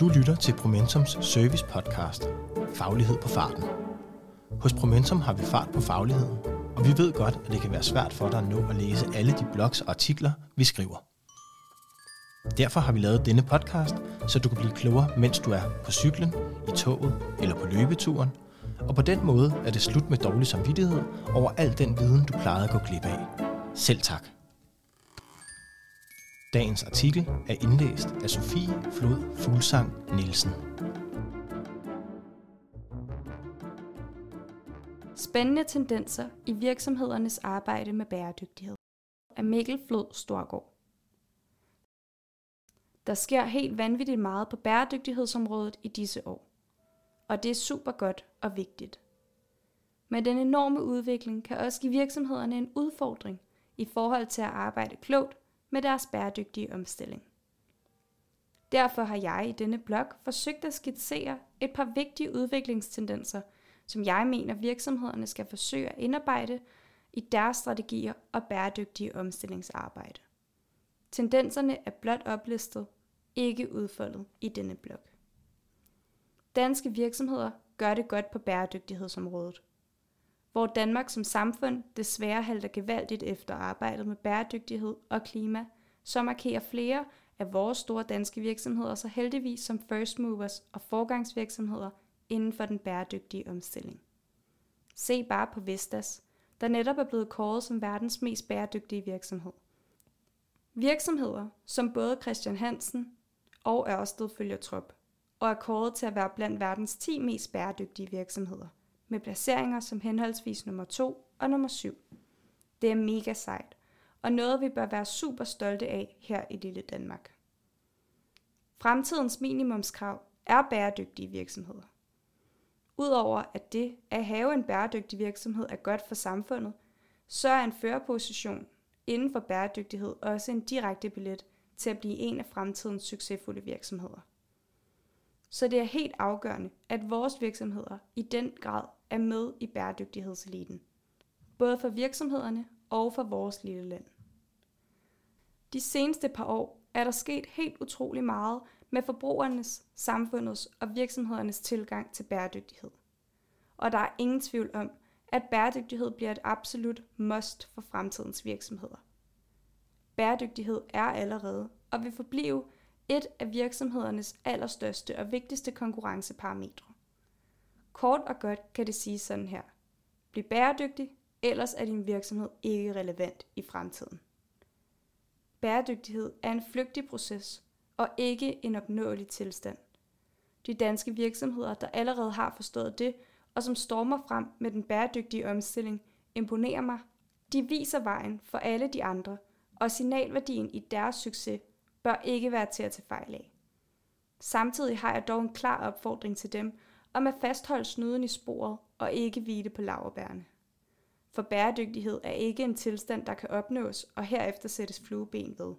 Du lytter til Promentums service podcast, Faglighed på farten. Hos Promentum har vi fart på fagligheden, og vi ved godt, at det kan være svært for dig at nå at læse alle de blogs og artikler, vi skriver. Derfor har vi lavet denne podcast, så du kan blive klogere, mens du er på cyklen, i toget eller på løbeturen, og på den måde er det slut med dårlig samvittighed over al den viden, du plejede at gå glip af. Selv tak. Dagens artikel er indlæst af Sofie Flod Fuglsang Nielsen. Spændende tendenser i virksomhedernes arbejde med bæredygtighed af Mikkel Flod Storgård. Der sker helt vanvittigt meget på bæredygtighedsområdet i disse år, og det er super godt og vigtigt. Men den enorme udvikling kan også give virksomhederne en udfordring i forhold til at arbejde klogt med deres bæredygtige omstilling. Derfor har jeg i denne blog forsøgt at skitsere et par vigtige udviklingstendenser, som jeg mener virksomhederne skal forsøge at indarbejde i deres strategier og bæredygtige omstillingsarbejde. Tendenserne er blot oplistet, ikke udfoldet i denne blog. Danske virksomheder gør det godt på bæredygtighedsområdet. Hvor Danmark som samfund desværre halter gevaldigt efter arbejdet med bæredygtighed og klima, så markerer flere af vores store danske virksomheder så heldigvis som first movers og forgangsvirksomheder inden for den bæredygtige omstilling. Se bare på Vestas, der netop er blevet kåret som verdens mest bæredygtige virksomhed. Virksomheder som både Christian Hansen og Ørsted følger trop, og er kåret til at være blandt verdens 10 mest bæredygtige virksomheder, med placeringer som henholdsvis nummer 2 og nummer 7. Det er mega sejt, og noget vi bør være super stolte af her i lille Danmark. Fremtidens minimumskrav er bæredygtige virksomheder. Udover at det at have en bæredygtig virksomhed er godt for samfundet, så er en førerposition inden for bæredygtighed også en direkte billet til at blive en af fremtidens succesfulde virksomheder. Så det er helt afgørende, at vores virksomheder i den grad er med i bæredygtighedseliten. Både for virksomhederne og for vores lille land. De seneste par år er der sket helt utrolig meget med forbrugernes, samfundets og virksomhedernes tilgang til bæredygtighed. Og der er ingen tvivl om, at bæredygtighed bliver et absolut must for fremtidens virksomheder. Bæredygtighed er allerede og vil forblive et af virksomhedernes allerstørste og vigtigste konkurrenceparametre. Kort og godt kan det sige sådan her. Bliv bæredygtig, ellers er din virksomhed ikke relevant i fremtiden. Bæredygtighed er en flygtig proces og ikke en opnåelig tilstand. De danske virksomheder, der allerede har forstået det, og som stormer frem med den bæredygtige omstilling, imponerer mig. De viser vejen for alle de andre, og signalværdien i deres succes bør ikke være til at tage fejl af. Samtidig har jeg dog en klar opfordring til dem om at fastholde snuden i sporet og ikke hvile på laverbærene. For bæredygtighed er ikke en tilstand, der kan opnås og herefter sættes flueben ved.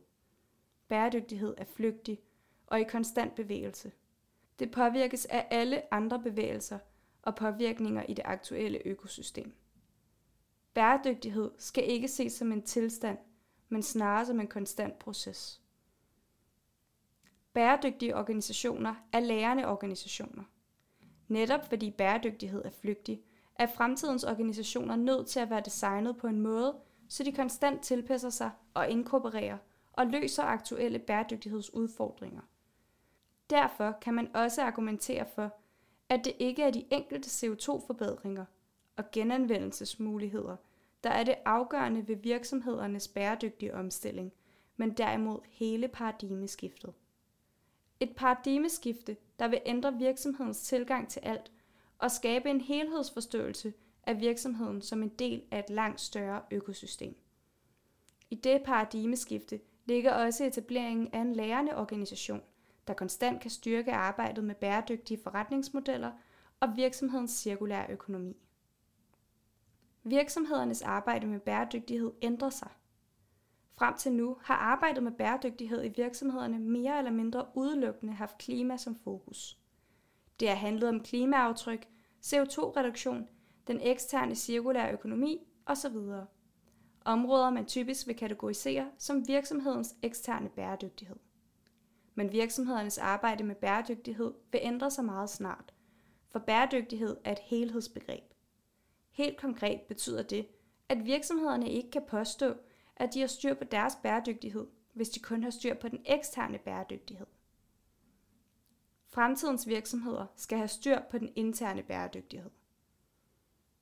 Bæredygtighed er flygtig og i konstant bevægelse. Det påvirkes af alle andre bevægelser og påvirkninger i det aktuelle økosystem. Bæredygtighed skal ikke ses som en tilstand, men snarere som en konstant proces. Bæredygtige organisationer er lærende organisationer. Netop fordi bæredygtighed er flygtig, er fremtidens organisationer nødt til at være designet på en måde, så de konstant tilpasser sig og inkorporerer og løser aktuelle bæredygtighedsudfordringer. Derfor kan man også argumentere for, at det ikke er de enkelte CO2-forbedringer og genanvendelsesmuligheder, der er det afgørende ved virksomhedernes bæredygtige omstilling, men derimod hele paradigmeskiftet. Et paradigmeskifte, der vil ændre virksomhedens tilgang til alt og skabe en helhedsforståelse af virksomheden som en del af et langt større økosystem. I det paradigmeskifte ligger også etableringen af en lærende organisation, der konstant kan styrke arbejdet med bæredygtige forretningsmodeller og virksomhedens cirkulære økonomi. Virksomhedernes arbejde med bæredygtighed ændrer sig. Frem til nu har arbejdet med bæredygtighed i virksomhederne mere eller mindre udelukkende haft klima som fokus. Det har handlet om klimaaftryk, CO2-reduktion, den eksterne cirkulære økonomi osv. Områder man typisk vil kategorisere som virksomhedens eksterne bæredygtighed. men virksomhedernes arbejde med bæredygtighed vil ændre sig meget snart, for bæredygtighed er et helhedsbegreb. Helt konkret betyder det, at virksomhederne ikke kan påstå, at de har styr på deres bæredygtighed, hvis de kun har styr på den eksterne bæredygtighed. Fremtidens virksomheder skal have styr på den interne bæredygtighed.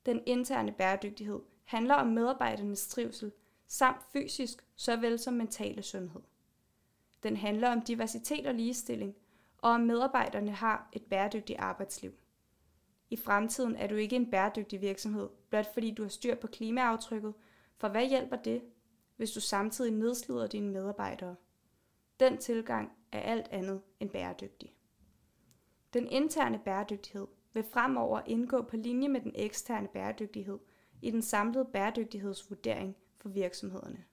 Den interne bæredygtighed handler om medarbejdernes trivsel, samt fysisk såvel som mentale sundhed. Den handler om diversitet og ligestilling, og om medarbejderne har et bæredygtigt arbejdsliv. I fremtiden er du ikke en bæredygtig virksomhed, blot fordi du har styr på klimaaftrykket, for hvad hjælper det, hvis du samtidig nedslider dine medarbejdere? Den tilgang er alt andet end bæredygtig. Den interne bæredygtighed vil fremover indgå på linje med den eksterne bæredygtighed i den samlede bæredygtighedsvurdering for virksomhederne.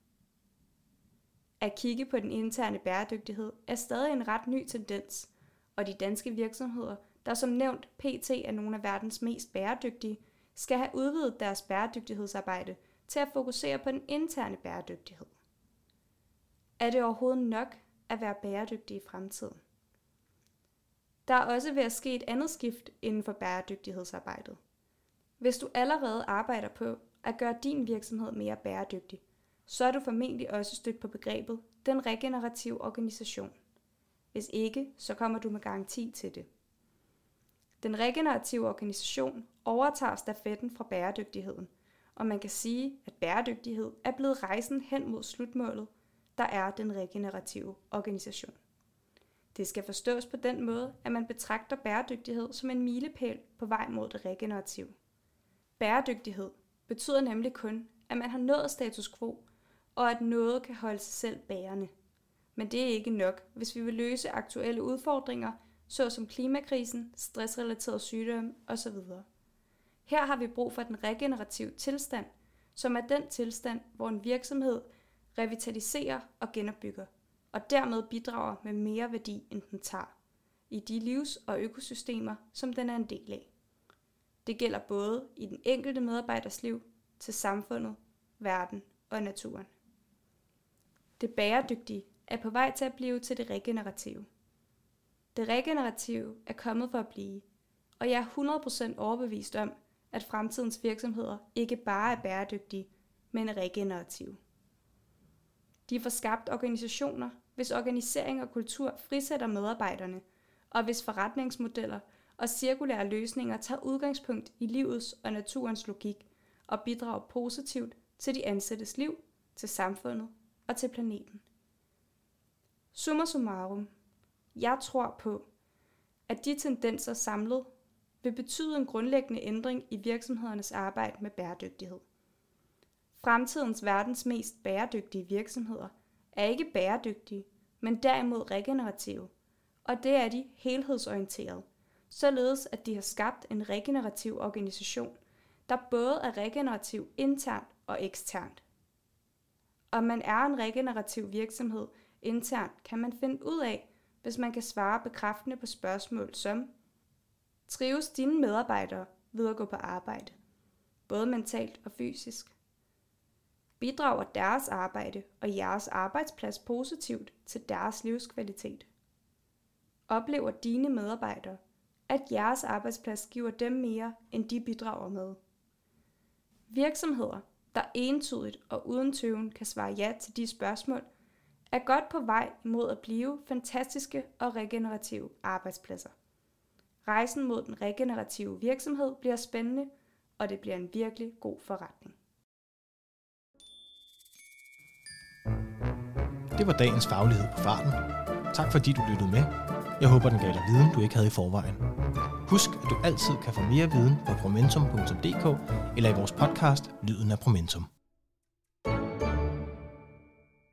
At kigge på den interne bæredygtighed er stadig en ret ny tendens, og de danske virksomheder, der som nævnt PT er nogle af verdens mest bæredygtige, skal have udvidet deres bæredygtighedsarbejde til at fokusere på den interne bæredygtighed. Er det overhovedet nok at være bæredygtig i fremtiden? Der er også ved at ske et andet skift inden for bæredygtighedsarbejdet. Hvis du allerede arbejder på at gøre din virksomhed mere bæredygtig, så er du formentlig også stødt på begrebet den regenerative organisation. Hvis ikke, så kommer du med garanti til det. Den regenerative organisation overtager stafetten fra bæredygtigheden, og man kan sige, at bæredygtighed er blevet rejsen hen mod slutmålet, der er den regenerative organisation. Det skal forstås på den måde, at man betragter bæredygtighed som en milepæl på vej mod det regenerative. Bæredygtighed betyder nemlig kun, at man har nået status quo, og at noget kan holde sig selv bærende. Men det er ikke nok, hvis vi vil løse aktuelle udfordringer, såsom klimakrisen, stressrelateret sygdom osv. Her har vi brug for den regenerative tilstand, som er den tilstand, hvor en virksomhed revitaliserer og genopbygger – og dermed bidrager med mere værdi, end den tager, i de livs- og økosystemer, som den er en del af. Det gælder både i den enkelte medarbejders liv, til samfundet, verden og naturen. Det bæredygtige er på vej til at blive til det regenerative. Det regenerative er kommet for at blive, og jeg er 100% overbevist om, at fremtidens virksomheder ikke bare er bæredygtige, men regenerative. De får skabt organisationer, hvis organisering og kultur frisætter medarbejderne, og hvis forretningsmodeller og cirkulære løsninger tager udgangspunkt i livets og naturens logik og bidrager positivt til de ansattes liv, til samfundet og til planeten. Summa summarum. Jeg tror på, at de tendenser samlet vil betyde en grundlæggende ændring i virksomhedernes arbejde med bæredygtighed. Fremtidens verdens mest bæredygtige virksomheder er ikke bæredygtige, men derimod regenerative, og det er de helhedsorienteret, således at de har skabt en regenerativ organisation, der både er regenerativ internt og eksternt. Om man er en regenerativ virksomhed internt, kan man finde ud af, hvis man kan svare bekræftende på spørgsmål som Trives dine medarbejdere ved at gå på arbejde, både mentalt og fysisk? bidrager deres arbejde og jeres arbejdsplads positivt til deres livskvalitet? Oplever dine medarbejdere, at jeres arbejdsplads giver dem mere, end de bidrager med? Virksomheder, der entydigt og uden tøven kan svare ja til de spørgsmål, er godt på vej mod at blive fantastiske og regenerative arbejdspladser. Rejsen mod den regenerative virksomhed bliver spændende, og det bliver en virkelig god forretning. Det var dagens faglighed på farten. Tak fordi du lyttede med. Jeg håber, den gav dig viden, du ikke havde i forvejen. Husk, at du altid kan få mere viden på promentum.dk eller i vores podcast Lyden af Promentum.